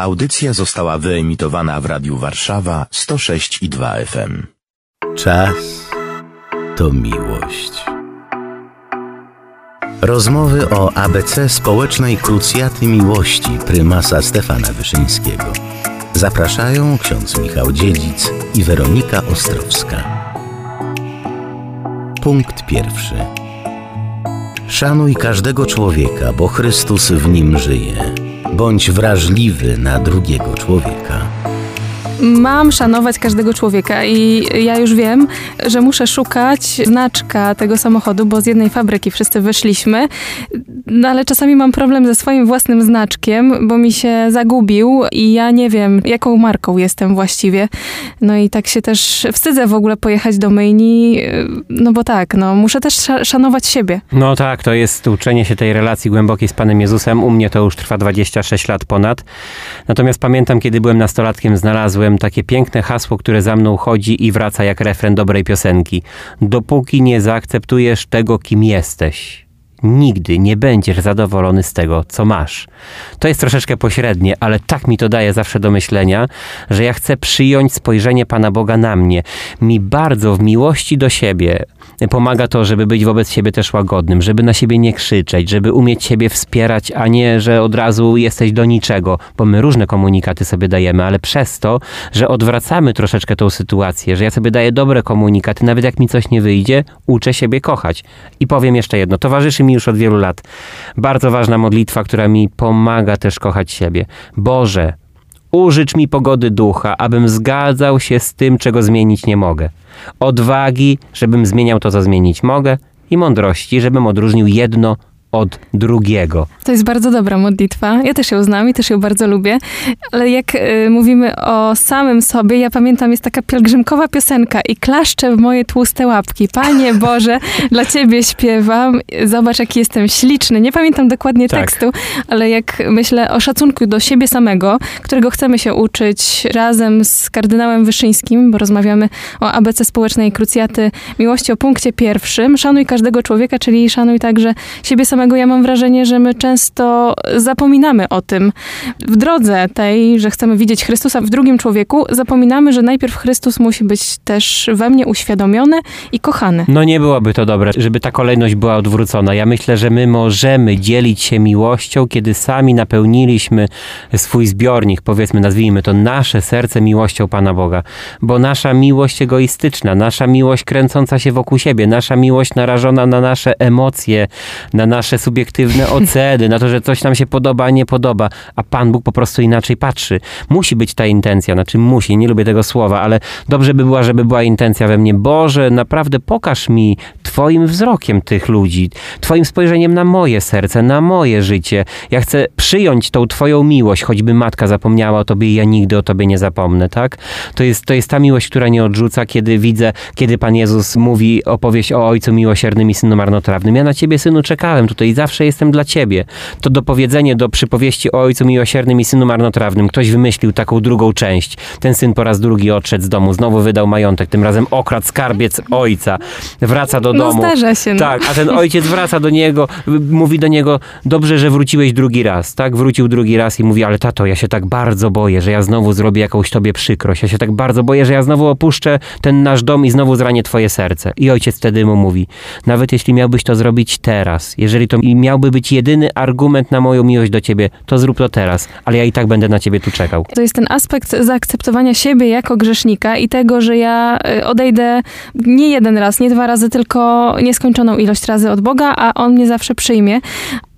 Audycja została wyemitowana w Radiu Warszawa 106 i 2 FM. Czas to miłość. Rozmowy o ABC Społecznej Krucjaty Miłości prymasa Stefana Wyszyńskiego. Zapraszają ksiądz Michał Dziedzic i Weronika Ostrowska. Punkt pierwszy. Szanuj każdego człowieka, bo Chrystus w nim żyje. Bądź wrażliwy na drugiego człowieka. Mam szanować każdego człowieka i ja już wiem, że muszę szukać znaczka tego samochodu, bo z jednej fabryki wszyscy wyszliśmy, no ale czasami mam problem ze swoim własnym znaczkiem, bo mi się zagubił i ja nie wiem, jaką marką jestem właściwie. No i tak się też wstydzę w ogóle pojechać do myjni, no bo tak, no muszę też szanować siebie. No tak, to jest uczenie się tej relacji głębokiej z Panem Jezusem. U mnie to już trwa 26 lat ponad. Natomiast pamiętam, kiedy byłem nastolatkiem, znalazłem takie piękne hasło, które za mną chodzi i wraca jak refren dobrej piosenki. Dopóki nie zaakceptujesz tego, kim jesteś, nigdy nie będziesz zadowolony z tego, co masz. To jest troszeczkę pośrednie, ale tak mi to daje zawsze do myślenia, że ja chcę przyjąć spojrzenie Pana Boga na mnie. Mi bardzo w miłości do siebie pomaga to, żeby być wobec siebie też łagodnym, żeby na siebie nie krzyczeć, żeby umieć siebie wspierać, a nie, że od razu jesteś do niczego, bo my różne komunikaty sobie dajemy, ale przez to, że odwracamy troszeczkę tą sytuację, że ja sobie daję dobre komunikaty, nawet jak mi coś nie wyjdzie, uczę siebie kochać. I powiem jeszcze jedno, towarzyszy mi już od wielu lat bardzo ważna modlitwa, która mi pomaga też kochać siebie. Boże, Użycz mi pogody ducha, abym zgadzał się z tym, czego zmienić nie mogę. Odwagi, żebym zmieniał to, co zmienić mogę, i mądrości, żebym odróżnił jedno od drugiego. To jest bardzo dobra modlitwa. Ja też ją znam i też ją bardzo lubię. Ale jak y, mówimy o samym sobie, ja pamiętam, jest taka pielgrzymkowa piosenka i klaszczę w moje tłuste łapki. Panie Boże, dla Ciebie śpiewam. Zobacz, jaki jestem śliczny. Nie pamiętam dokładnie tak. tekstu, ale jak myślę o szacunku do siebie samego, którego chcemy się uczyć razem z kardynałem Wyszyńskim, bo rozmawiamy o ABC Społecznej Krucjaty Miłości o punkcie pierwszym. Szanuj każdego człowieka, czyli szanuj także siebie samego samego ja mam wrażenie, że my często zapominamy o tym. W drodze tej, że chcemy widzieć Chrystusa w drugim człowieku, zapominamy, że najpierw Chrystus musi być też we mnie uświadomiony i kochany. No nie byłoby to dobre, żeby ta kolejność była odwrócona. Ja myślę, że my możemy dzielić się miłością, kiedy sami napełniliśmy swój zbiornik, powiedzmy, nazwijmy to nasze serce miłością Pana Boga. Bo nasza miłość egoistyczna, nasza miłość kręcąca się wokół siebie, nasza miłość narażona na nasze emocje, na nasze nasze subiektywne oceny, na to, że coś nam się podoba, nie podoba, a Pan Bóg po prostu inaczej patrzy. Musi być ta intencja, znaczy musi, nie lubię tego słowa, ale dobrze by była, żeby była intencja we mnie. Boże, naprawdę pokaż mi Twoim wzrokiem tych ludzi, Twoim spojrzeniem na moje serce, na moje życie. Ja chcę przyjąć tą Twoją miłość, choćby matka zapomniała o Tobie i ja nigdy o Tobie nie zapomnę, tak? To jest, to jest ta miłość, która nie odrzuca, kiedy widzę, kiedy Pan Jezus mówi opowieść o Ojcu Miłosiernym i Synu Marnotrawnym. Ja na Ciebie, Synu, czekałem tutaj i zawsze jestem dla ciebie. To dopowiedzenie do przypowieści o ojcu miłosiernym i synu marnotrawnym. Ktoś wymyślił taką drugą część. Ten syn po raz drugi odszedł z domu, znowu wydał majątek, tym razem okradł skarbiec ojca. Wraca do no, domu. Zdarza się. No. Tak, a ten ojciec wraca do niego, mówi do niego, dobrze, że wróciłeś drugi raz, tak? Wrócił drugi raz i mówi, ale tato, ja się tak bardzo boję, że ja znowu zrobię jakąś tobie przykrość. Ja się tak bardzo boję, że ja znowu opuszczę ten nasz dom i znowu zranię twoje serce. I ojciec wtedy mu mówi, nawet jeśli miałbyś to zrobić teraz, jeżeli to i miałby być jedyny argument na moją miłość do ciebie, to zrób to teraz, ale ja i tak będę na ciebie tu czekał. To jest ten aspekt zaakceptowania siebie jako grzesznika i tego, że ja y, odejdę nie jeden raz, nie dwa razy, tylko nieskończoną ilość razy od Boga, a On mnie zawsze przyjmie.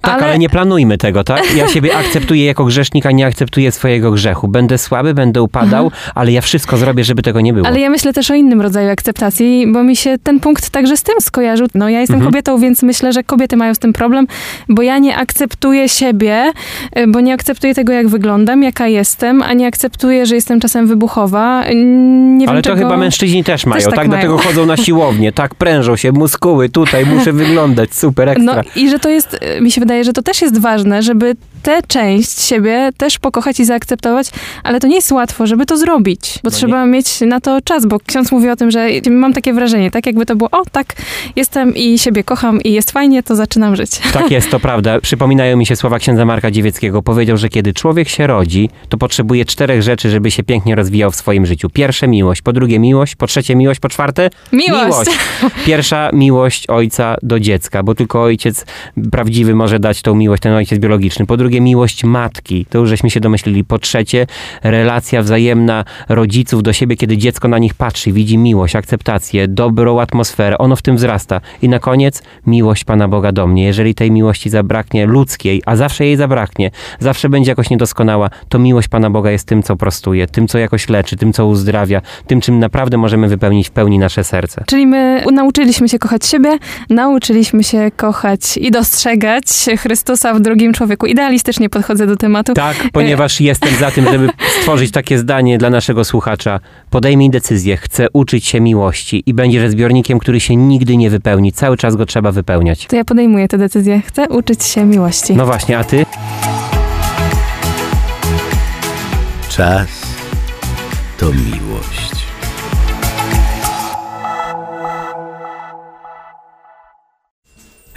Tak, ale... ale... nie planujmy tego, tak? Ja siebie akceptuję jako grzesznika, nie akceptuję swojego grzechu. Będę słaby, będę upadał, Aha. ale ja wszystko zrobię, żeby tego nie było. Ale ja myślę też o innym rodzaju akceptacji, bo mi się ten punkt także z tym skojarzył. No ja jestem mhm. kobietą, więc myślę, że kobiety mają z tym problem, bo ja nie akceptuję siebie, y, bo nie akceptuję tego, jak wyglądam, jaka jestem, a nie akceptuję, że jestem czasem wybuchowa. Nie ale to czego... chyba mężczyźni też mają, też tak? tak? Mają. Do tego chodzą na siłownię, tak? Prężą się muskuły, tutaj muszę wyglądać, super, ekstra. No i że to jest, y, mi się wydaje, że to też jest ważne, żeby tę część siebie też pokochać i zaakceptować, ale to nie jest łatwo, żeby to zrobić, bo No trzeba mieć na to czas, bo ksiądz mówi o tym, że mam takie wrażenie, tak jakby to było, o tak, jestem i siebie kocham i jest fajnie, to zaczynam żyć. Tak jest, to prawda. Przypominają mi się słowa księdza Marka Dziewieckiego. Powiedział, że kiedy człowiek się rodzi, to potrzebuje czterech rzeczy, żeby się pięknie rozwijał w swoim życiu. Pierwsze miłość, po drugie miłość, po trzecie miłość, po czwarte Miłość. Pierwsza miłość ojca do dziecka, bo tylko ojciec prawdziwy może dać tą miłość, ten ojciec biologiczny. Po drugie miłość matki, to już żeśmy się domyślili. Po trzecie relacja wzajemna rodziców do siebie, kiedy dziecko na nich patrzy, widzi miłość, akceptację, dobrą atmosferę, ono w tym wzrasta. I na koniec miłość Pana Boga do mnie. Jeżeli tej miłości zabraknie ludzkiej, a zawsze jej zabraknie, zawsze będzie jakoś niedoskonała, to miłość Pana Boga jest tym, co prostuje, tym, co jakoś leczy, tym, co uzdrawia, tym, czym naprawdę możemy wypełnić w pełni nasze serce. Czyli my nauczyliśmy się kochać siebie, nauczyliśmy się kochać i dostrzegać Chrystusa w drugim człowieku. Podchodzę do tematu. Tak, ponieważ jestem za tym, żeby stworzyć takie zdanie dla naszego słuchacza. Podejmij decyzję, chcę uczyć się miłości i będziesz zbiornikiem, który się nigdy nie wypełni. Cały czas go trzeba wypełniać. To ja podejmuję tę decyzję. Chcę uczyć się miłości. No właśnie, a ty? Czas to miłość.